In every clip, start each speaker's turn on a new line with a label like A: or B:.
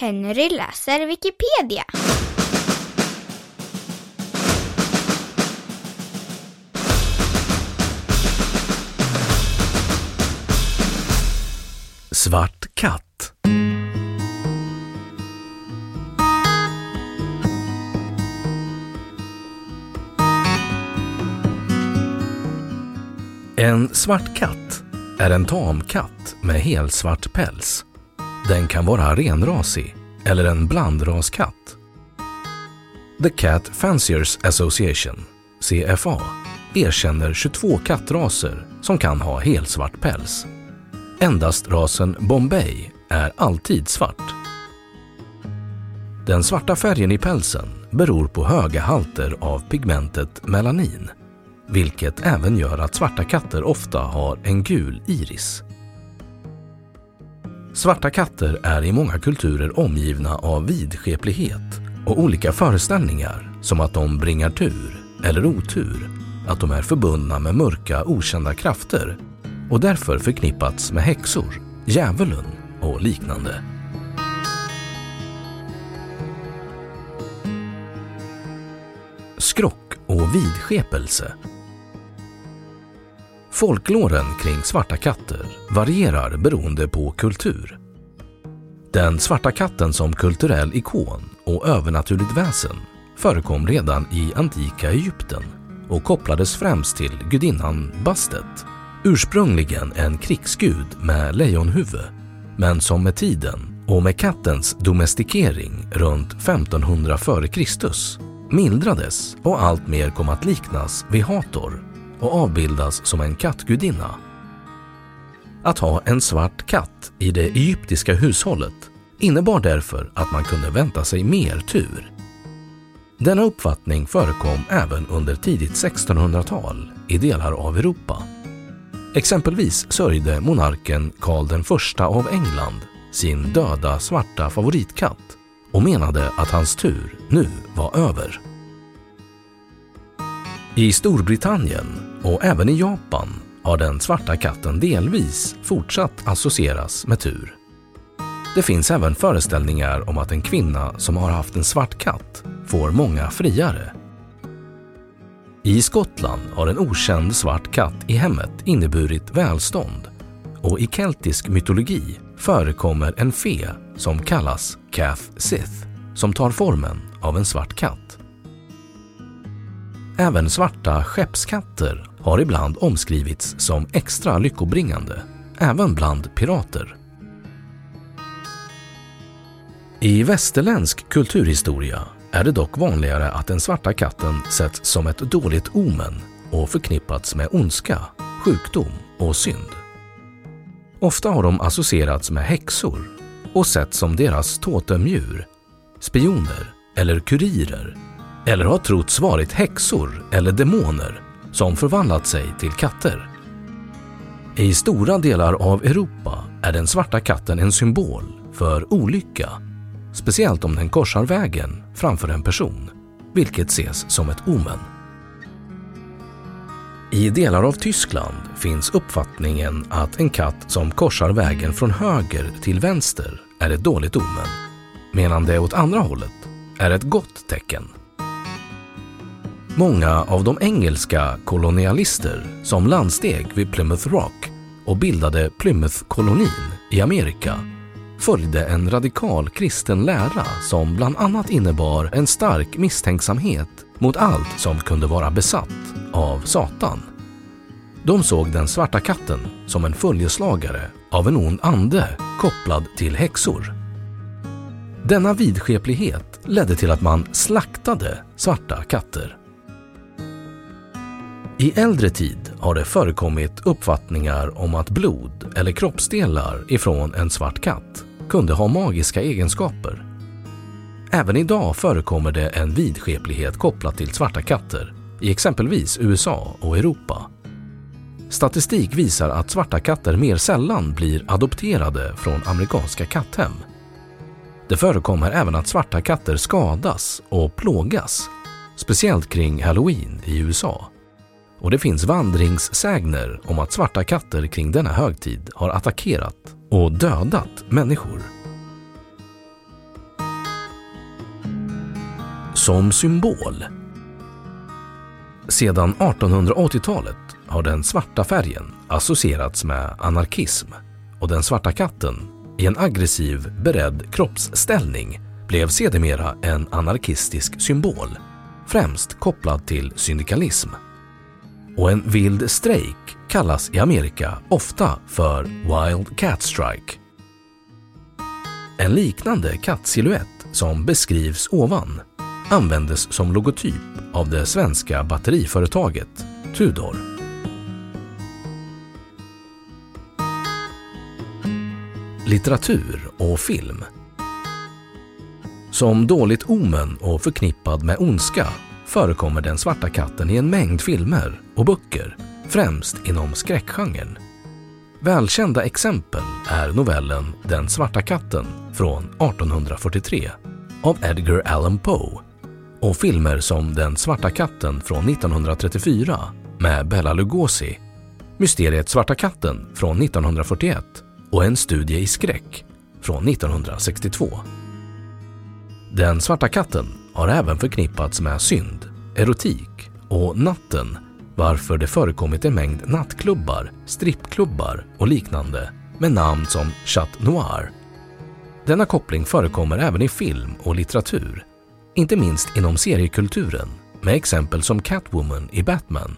A: Henry läser Wikipedia.
B: Svart katt. En svart katt är en tamkatt med helsvart päls. Den kan vara renrasig eller en blandraskatt. The Cat Fanciers Association, CFA, erkänner 22 kattraser som kan ha helsvart päls. Endast rasen Bombay är alltid svart. Den svarta färgen i pälsen beror på höga halter av pigmentet melanin, vilket även gör att svarta katter ofta har en gul iris. Svarta katter är i många kulturer omgivna av vidskeplighet och olika föreställningar som att de bringar tur eller otur, att de är förbundna med mörka okända krafter och därför förknippats med häxor, djävulen och liknande. Skrock och vidskepelse Folklåren kring svarta katter varierar beroende på kultur. Den svarta katten som kulturell ikon och övernaturligt väsen förekom redan i antika Egypten och kopplades främst till gudinnan Bastet, ursprungligen en krigsgud med lejonhuvud, men som med tiden och med kattens domestikering runt 1500 f.Kr. mildrades och alltmer kom att liknas vid Hator och avbildas som en kattgudinna. Att ha en svart katt i det egyptiska hushållet innebar därför att man kunde vänta sig mer tur. Denna uppfattning förekom även under tidigt 1600-tal i delar av Europa. Exempelvis sörjde monarken Karl den första av England sin döda svarta favoritkatt och menade att hans tur nu var över. I Storbritannien och även i Japan har den svarta katten delvis fortsatt associeras med tur. Det finns även föreställningar om att en kvinna som har haft en svart katt får många friare. I Skottland har en okänd svart katt i hemmet inneburit välstånd och i keltisk mytologi förekommer en fe som kallas Cath Sith som tar formen av en svart katt. Även svarta skeppskatter har ibland omskrivits som extra lyckobringande, även bland pirater. I västerländsk kulturhistoria är det dock vanligare att den svarta katten sätts som ett dåligt omen och förknippats med ondska, sjukdom och synd. Ofta har de associerats med häxor och setts som deras totemdjur, spioner eller kurirer eller har trotts varit häxor eller demoner som förvandlat sig till katter. I stora delar av Europa är den svarta katten en symbol för olycka, speciellt om den korsar vägen framför en person, vilket ses som ett omen. I delar av Tyskland finns uppfattningen att en katt som korsar vägen från höger till vänster är ett dåligt omen, medan det åt andra hållet är ett gott tecken. Många av de engelska kolonialister som landsteg vid Plymouth Rock och bildade Plymouth-kolonin i Amerika följde en radikal kristen lära som bland annat innebar en stark misstänksamhet mot allt som kunde vara besatt av Satan. De såg den svarta katten som en följeslagare av en ond ande kopplad till häxor. Denna vidskeplighet ledde till att man slaktade svarta katter. I äldre tid har det förekommit uppfattningar om att blod eller kroppsdelar ifrån en svart katt kunde ha magiska egenskaper. Även idag förekommer det en vidskeplighet kopplat till svarta katter i exempelvis USA och Europa. Statistik visar att svarta katter mer sällan blir adopterade från amerikanska katthem. Det förekommer även att svarta katter skadas och plågas, speciellt kring halloween i USA. Och det finns vandringssägner om att svarta katter kring denna högtid har attackerat och dödat människor. Som symbol. Sedan 1880-talet har den svarta färgen associerats med anarkism och den svarta katten i en aggressiv, beredd kroppsställning blev sedermera en anarkistisk symbol, främst kopplad till syndikalism. Och en vild strejk kallas i Amerika ofta för Wild Cat Strike. En liknande kattsilhuett som beskrivs ovan användes som logotyp av det svenska batteriföretaget Tudor. Litteratur och film Som dåligt omen och förknippad med ondska förekommer den svarta katten i en mängd filmer och böcker, främst inom skräckgenren. Välkända exempel är novellen Den svarta katten från 1843 av Edgar Allan Poe och filmer som Den svarta katten från 1934 med Bela Lugosi, Mysteriet Svarta katten från 1941 och En studie i skräck från 1962. Den svarta katten har även förknippats med synd, erotik och natten varför det förekommit en mängd nattklubbar, strippklubbar och liknande med namn som Chat Noir. Denna koppling förekommer även i film och litteratur, inte minst inom seriekulturen med exempel som Catwoman i Batman,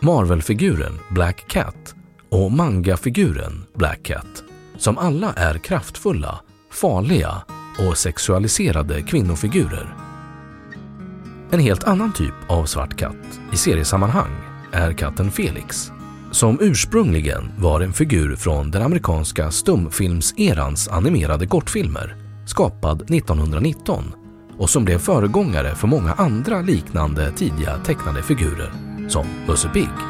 B: Marvel-figuren Black Cat och manga-figuren Black Cat, som alla är kraftfulla, farliga och sexualiserade kvinnofigurer. En helt annan typ av svart katt i seriesammanhang är katten Felix, som ursprungligen var en figur från den amerikanska stumfilmserans animerade kortfilmer, skapad 1919 och som blev föregångare för många andra liknande tidiga tecknade figurer, som Musse Pigg.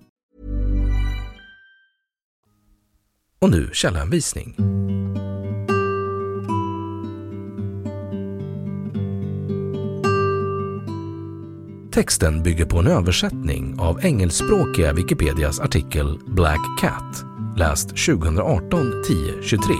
B: Och nu källhänvisning. Texten bygger på en översättning av engelskspråkiga Wikipedias artikel Black Cat, läst 2018 10 23